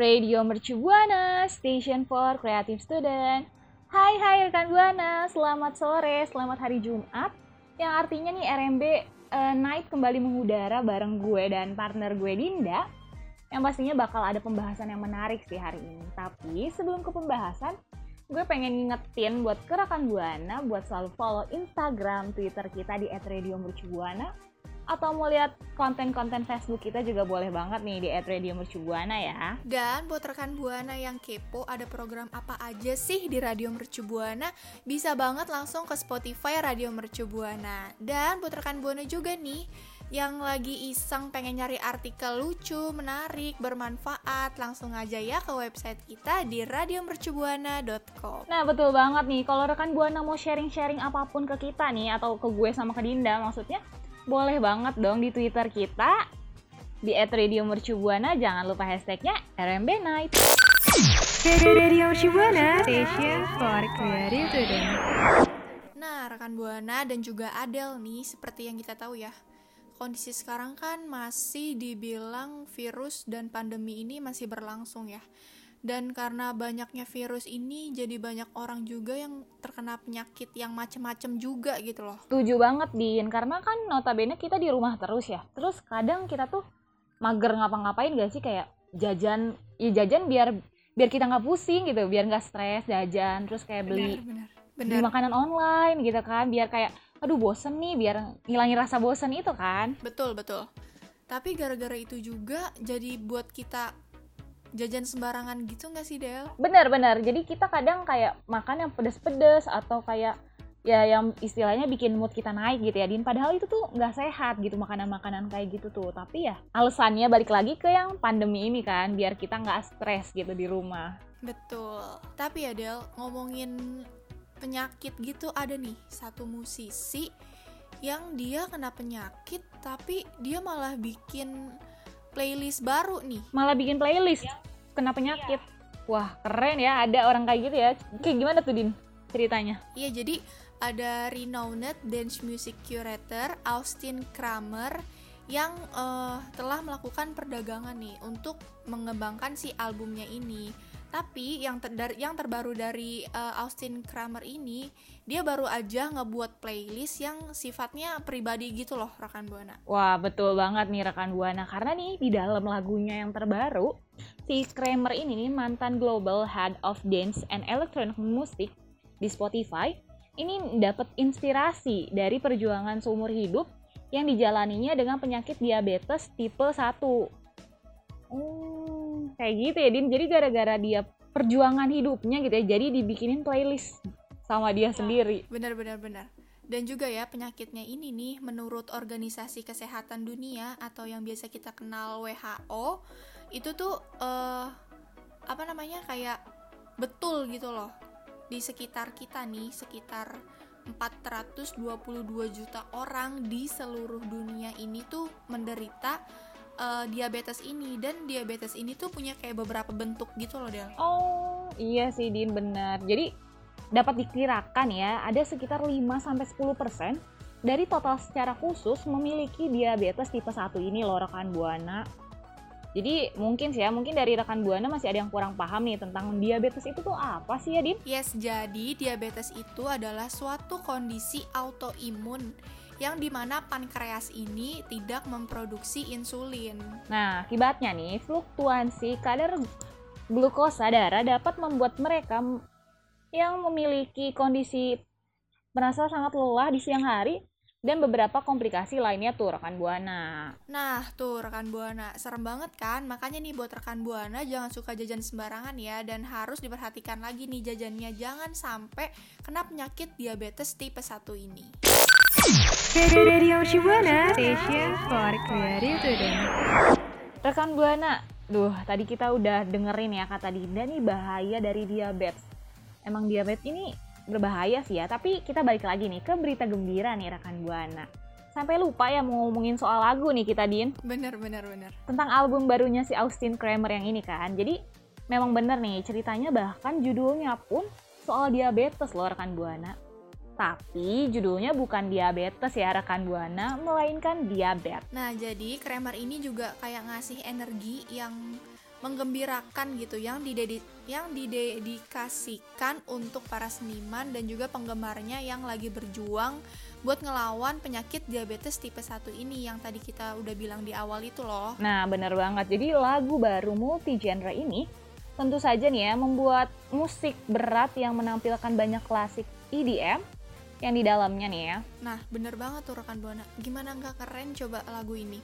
Radio Mercu Buana, Station for Creative Student. Hai hai rekan Buana, selamat sore, selamat hari Jumat. Yang artinya nih RMB eh, Night kembali mengudara bareng gue dan partner gue Dinda. Yang pastinya bakal ada pembahasan yang menarik sih hari ini. Tapi sebelum ke pembahasan, gue pengen ngingetin buat ke rekan Buana buat selalu follow Instagram, Twitter kita di @radiomercubuana atau mau lihat konten-konten Facebook kita juga boleh banget nih di @radiomercubuana ya. Dan buat rekan Buana yang kepo ada program apa aja sih di Radio Mercu Buana? Bisa banget langsung ke Spotify Radio Mercu Buana. Dan buat rekan Buana juga nih yang lagi iseng pengen nyari artikel lucu, menarik, bermanfaat Langsung aja ya ke website kita di radiomercubuana.com Nah betul banget nih, kalau rekan Buana mau sharing-sharing apa pun ke kita nih atau ke gue sama ke Dinda maksudnya, boleh banget dong di Twitter kita di @radiomercubuana jangan lupa hashtagnya RMB Night. Radio Shibuana Station for Creative Student. Nah, rekan Buana dan juga Adel nih, seperti yang kita tahu ya, kondisi sekarang kan masih dibilang virus dan pandemi ini masih berlangsung ya. Dan karena banyaknya virus ini, jadi banyak orang juga yang terkena penyakit yang macem-macem juga gitu loh. Setuju banget Din, karena kan notabene kita di rumah terus ya. Terus kadang kita tuh mager ngapa-ngapain gak sih kayak jajan, ya jajan biar biar kita nggak pusing gitu, biar nggak stres jajan, terus kayak beli Benar, beli benar. makanan online gitu kan, biar kayak aduh bosen nih, biar ngilangin rasa bosen itu kan. Betul, betul. Tapi gara-gara itu juga jadi buat kita jajan sembarangan gitu nggak sih, Del? Benar-benar. Jadi kita kadang kayak makan yang pedes-pedes atau kayak ya yang istilahnya bikin mood kita naik gitu ya Din. Padahal itu tuh nggak sehat gitu makanan-makanan kayak gitu tuh. Tapi ya alasannya balik lagi ke yang pandemi ini kan biar kita nggak stres gitu di rumah. Betul. Tapi ya, Del, ngomongin penyakit gitu ada nih satu musisi yang dia kena penyakit tapi dia malah bikin playlist baru nih. Malah bikin playlist kena penyakit. Wah keren ya ada orang kayak gitu ya. Kayak gimana tuh Din ceritanya? Iya, jadi ada renowned dance music curator Austin Kramer yang eh, telah melakukan perdagangan nih untuk mengembangkan si albumnya ini. Tapi yang ter- yang terbaru dari eh, Austin Kramer ini, dia baru aja ngebuat playlist yang sifatnya pribadi gitu loh, rekan Buana. Wah betul banget nih rekan Buana karena nih di dalam lagunya yang terbaru si Kramer ini nih mantan Global Head of Dance and Electronic Music di Spotify ini dapat inspirasi dari perjuangan seumur hidup yang dijalaninya dengan penyakit diabetes tipe 1. Hmm, kayak gitu ya Din. Jadi gara-gara dia perjuangan hidupnya gitu ya, jadi dibikinin playlist sama dia sendiri. Benar-benar benar. Dan juga ya penyakitnya ini nih menurut Organisasi Kesehatan Dunia atau yang biasa kita kenal WHO itu tuh eh apa namanya kayak betul gitu loh di sekitar kita nih sekitar 422 juta orang di seluruh dunia ini tuh menderita eh, diabetes ini dan diabetes ini tuh punya kayak beberapa bentuk gitu loh Del. Oh, iya sih Din benar. Jadi dapat dikirakan ya, ada sekitar 5 sampai 10% dari total secara khusus memiliki diabetes tipe 1 ini loh rekan Buana. Jadi mungkin sih ya, mungkin dari rekan Buana masih ada yang kurang paham nih tentang diabetes itu tuh apa sih ya Din? Yes, jadi diabetes itu adalah suatu kondisi autoimun yang di mana pankreas ini tidak memproduksi insulin. Nah, akibatnya nih, fluktuasi kadar glukosa darah dapat membuat mereka yang memiliki kondisi merasa sangat lelah di siang hari dan beberapa komplikasi lainnya tuh rekan Buana. Nah, tuh rekan Buana, serem banget kan? Makanya nih buat rekan Buana jangan suka jajan sembarangan ya dan harus diperhatikan lagi nih jajannya jangan sampai kena penyakit diabetes tipe 1 ini. Radio Shibuana Station for Creative Student. Rekan Buana, Duh, tadi kita udah dengerin ya kata Dinda nih bahaya dari diabetes. Emang diabetes ini berbahaya sih ya, tapi kita balik lagi nih ke berita gembira nih rekan Buana. Sampai lupa ya mau ngomongin soal lagu nih kita Din. Bener bener bener. Tentang album barunya si Austin Kramer yang ini kan. Jadi memang bener nih ceritanya bahkan judulnya pun soal diabetes loh rekan Buana. Tapi judulnya bukan diabetes ya rekan Buana, melainkan diabetes. Nah, jadi Kramer ini juga kayak ngasih energi yang menggembirakan gitu yang didedi yang didedikasikan untuk para seniman dan juga penggemarnya yang lagi berjuang buat ngelawan penyakit diabetes tipe 1 ini yang tadi kita udah bilang di awal itu loh. Nah, bener banget. Jadi lagu baru multi genre ini tentu saja nih ya membuat musik berat yang menampilkan banyak klasik EDM yang di dalamnya nih ya. Nah, bener banget tuh rekan Buana. Gimana nggak keren coba lagu ini?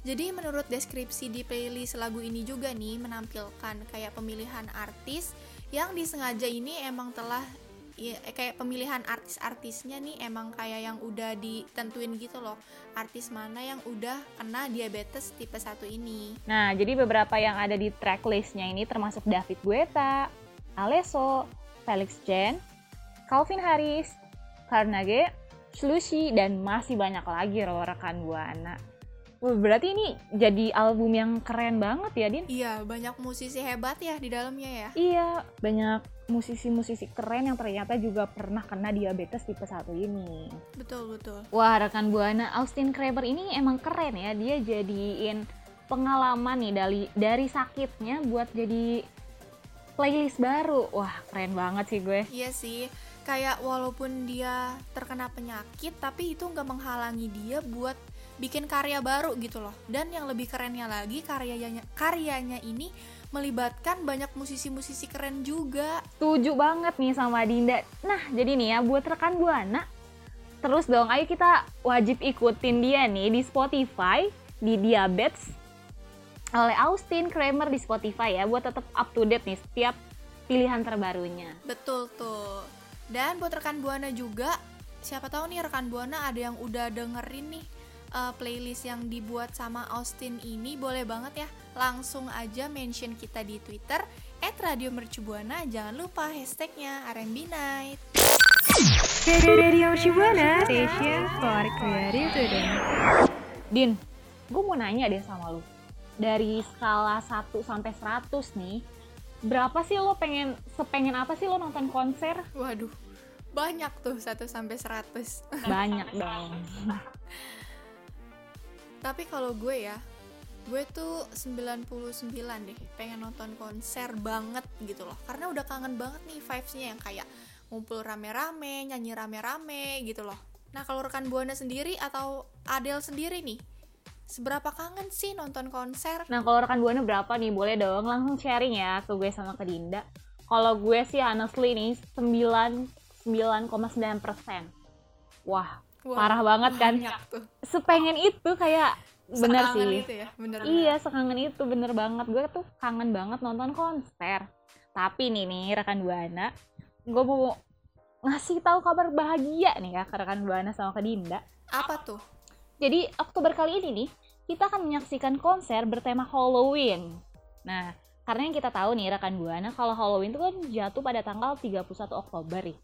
Jadi menurut deskripsi di playlist lagu ini juga nih menampilkan kayak pemilihan artis yang disengaja ini emang telah ya, kayak pemilihan artis-artisnya nih emang kayak yang udah ditentuin gitu loh artis mana yang udah kena diabetes tipe 1 ini Nah, jadi beberapa yang ada di tracklistnya ini termasuk David Guetta, Alesso, Felix Jen, Calvin Harris, Carnage, Slushy, dan masih banyak lagi loh rekan Buana. Berarti ini jadi album yang keren banget ya, Din? iya banyak musisi hebat ya di dalamnya ya Iya, banyak musisi-musisi keren yang ternyata juga pernah kena diabetes tipe 1 ini. betul betul Wah, rekan Buana, Austin Kramer ini emang keren ya. Dia jadiin pengalaman nih dari dari sakitnya buat jadi playlist baru. Wah, keren banget sih gue. Iya sih, kayak walaupun dia terkena penyakit, tapi itu nggak menghalangi dia buat bikin karya baru gitu loh. Dan yang lebih kerennya lagi, karyanya karyanya ini melibatkan banyak musisi-musisi keren juga. Setuju banget nih sama Dinda. Nah, jadi nih ya buat rekan Buana, terus dong ayo kita wajib ikutin dia nih di Spotify di Diabetes oleh Austin Kramer di Spotify ya buat tetap up to date nih setiap pilihan terbarunya. Betul tuh. Dan buat rekan Buana juga, siapa tahu nih rekan Buana ada yang udah dengerin nih uh, playlist yang dibuat sama Austin ini, boleh banget ya langsung aja mention kita di Twitter @radiomercubuana. Jangan lupa hashtagnya R&B Night. Radio Shibuana, station for creative. Din, gue mau nanya deh sama lu. Dari skala 1 sampai 100 nih, berapa sih lo pengen sepengen apa sih lo nonton konser? Waduh, banyak tuh 1 sampai 100. Banyak dong. Tapi kalau gue ya, gue tuh 99 deh pengen nonton konser banget gitu loh. Karena udah kangen banget nih vibes-nya yang kayak ngumpul rame-rame, nyanyi rame-rame gitu loh. Nah, kalau rekan Buana sendiri atau Adele sendiri nih, seberapa kangen sih nonton konser? Nah, kalau rekan Buana berapa nih? Boleh dong langsung sharing ya ke gue sama ke Dinda. Kalau gue sih honestly nih 99,9 persen. Wah, Wah, parah banget kan? tuh. Sepengen itu kayak bener Sekangen sih. itu ya, bener Iya, sekangen itu bener banget. Gue tuh kangen banget nonton konser. Tapi nih nih rekan Buana, gue mau ngasih tahu kabar bahagia nih ya ke rekan Buana sama ke Dinda. Apa tuh? Jadi Oktober kali ini nih, kita akan menyaksikan konser bertema Halloween. Nah, karena yang kita tahu nih rekan Buana, kalau Halloween itu kan jatuh pada tanggal 31 Oktober nih.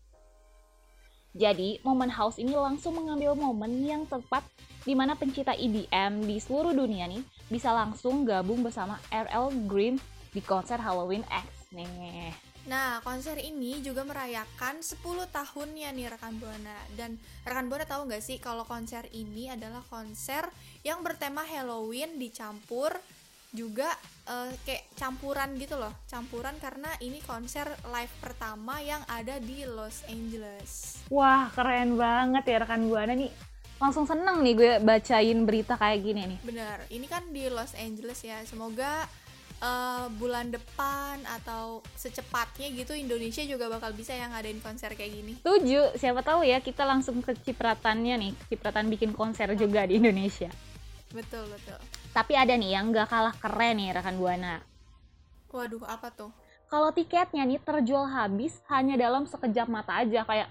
Jadi, momen house ini langsung mengambil momen yang tepat di mana pencinta EDM di seluruh dunia nih bisa langsung gabung bersama RL Green di konser Halloween X nih. Nah, konser ini juga merayakan 10 tahunnya nih rekan Buana. Dan rekan Buana tahu nggak sih kalau konser ini adalah konser yang bertema Halloween dicampur juga eh, kayak campuran gitu loh. Campuran karena ini konser live pertama yang ada di Los Angeles. Wah, keren banget ya rekan Buana nih. Langsung seneng nih gue bacain berita kayak gini nih. Bener, ini kan di Los Angeles ya. Semoga eh, bulan depan atau secepatnya gitu Indonesia juga bakal bisa yang ngadain konser kayak gini. Setuju, siapa tahu ya kita langsung ke cipratannya nih, cipratan bikin konser juga di Indonesia. Betul, betul. Tapi ada nih yang gak kalah keren nih rekan Buana. Waduh, apa tuh? Kalau tiketnya nih terjual habis hanya dalam sekejap mata aja kayak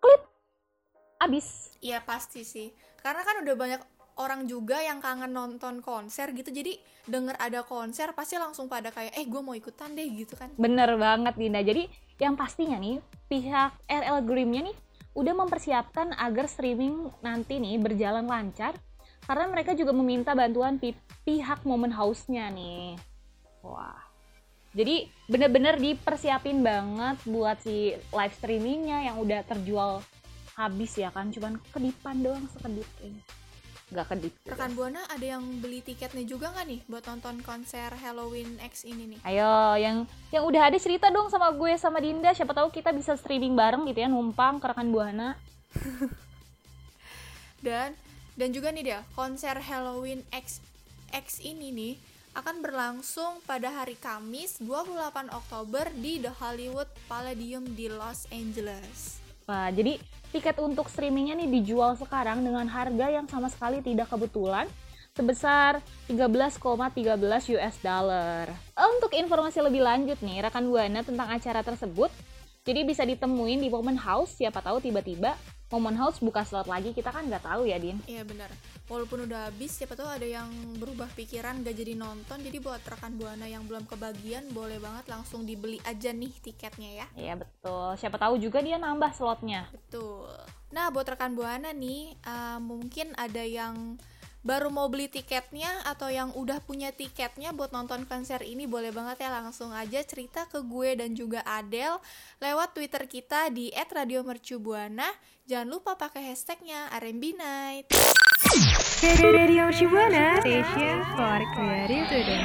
klik habis. Iya pasti sih, karena kan udah banyak orang juga yang kangen nonton konser gitu jadi denger ada konser pasti langsung pada kayak eh gue mau ikutan deh gitu kan Bener banget Dinda. Jadi yang pastinya nih pihak RL Grim-nya nih udah mempersiapkan agar streaming nanti nih berjalan lancar karena mereka juga meminta bantuan pi- pihak Moment House-nya nih. Wah. Jadi bener-bener dipersiapin banget buat si live streamingnya yang udah terjual habis ya kan cuman kedipan doang sekedip kayaknya. Nggak kedip. rekan buana ada yang beli tiketnya juga nggak nih buat nonton konser Halloween X ini nih Ayo, yang yang udah ada cerita dong sama gue sama Dinda. Siapa tahu kita bisa streaming bareng gitu ya, numpang ke rekan buana. dan dan juga nih dia konser Halloween X X ini nih akan berlangsung pada hari Kamis 28 Oktober di The Hollywood Palladium di Los Angeles. Jadi tiket untuk streamingnya nih dijual sekarang dengan harga yang sama sekali tidak kebetulan sebesar 13,13 US dollar. Untuk informasi lebih lanjut nih, rekan Buana tentang acara tersebut, jadi bisa ditemuin di Moment House, siapa tahu tiba-tiba Moment House buka slot lagi, kita kan nggak tahu ya, Din. Iya benar. Walaupun udah habis, siapa tahu ada yang berubah pikiran gak jadi nonton. Jadi buat rekan buana yang belum kebagian, boleh banget langsung dibeli aja nih tiketnya ya. Iya betul, siapa tahu juga dia nambah slotnya. Betul. Nah, buat rekan Buana nih, uh, mungkin ada yang baru mau beli tiketnya atau yang udah punya tiketnya buat nonton konser ini boleh banget ya langsung aja cerita ke gue dan juga Adel lewat Twitter kita di @radiomercubuana. Jangan lupa pakai hashtagnya RMB Night. Radio Shibuana, station for creative student.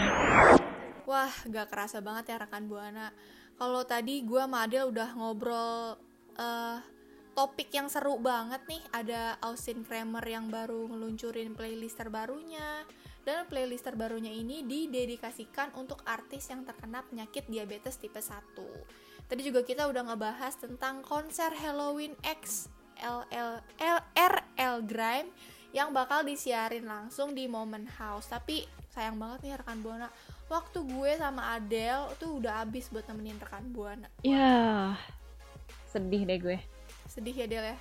Wah, gak kerasa banget ya rekan Buana. Kalau tadi gue sama Adel udah ngobrol eh topik yang seru banget nih. Ada Austin Kramer yang baru ngeluncurin playlist terbarunya. Dan playlist terbarunya ini didedikasikan untuk artis yang terkena penyakit diabetes tipe 1. Tadi juga kita udah ngebahas tentang konser Halloween X LL, L, RL Grime yang bakal disiarin langsung di Moment House. Tapi sayang banget nih rekan Buana, waktu gue sama Adele tuh udah habis buat nemenin rekan Buana. Ya, sedih deh gue. Sedih ya Del ya.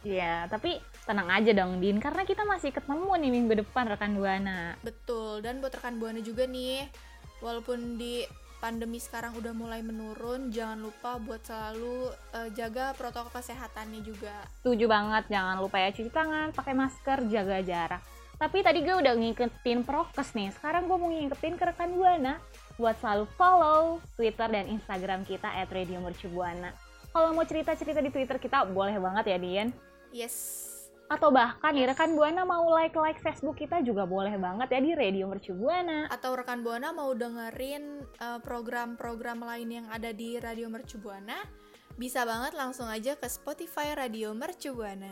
Iya, tapi tenang aja dong, Din, karena kita masih ketemu nih minggu depan rekan Buana. Betul. Dan buat rekan Buana juga nih, walaupun di pandemi sekarang udah mulai menurun, jangan lupa buat selalu eh, jaga protokol kesehatannya juga. Setuju banget, jangan lupa ya cuci tangan, pakai masker, jaga jarak. Tapi tadi gue udah ngikutin prokes nih, sekarang gue mau ngikutin ke rekan Buana buat selalu follow Twitter dan Instagram kita at Radio Mercubuana. Kalau mau cerita-cerita di Twitter kita boleh banget ya, Dian. Yes. Atau bahkan nih rekan Buana mau like-like Facebook kita juga boleh banget ya di Radio Mercubuana. Atau rekan Buana mau dengerin eh, program-program lain yang ada di Radio Mercu Buana, bisa banget langsung aja ke Spotify Radio Mercu Buana.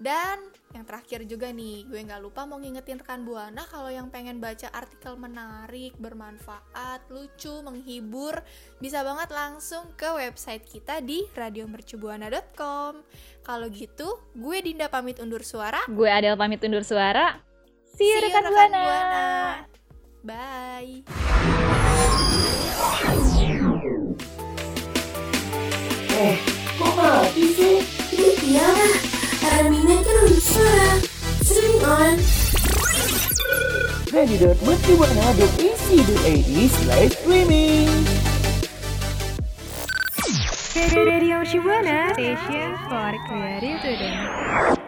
Dan yang terakhir juga nih, gue nggak lupa mau ngingetin rekan Buana kalau yang pengen baca artikel menarik, bermanfaat, lucu, menghibur, bisa banget langsung ke website kita di radiomercubuana.com. Kalau gitu, gue Dinda pamit undur suara. Gue Adel pamit undur suara. See you, See you, rekan rekan Buana. Buana. www.menteri150.ec.id slash streaming Radio Shibuana, station for creative today.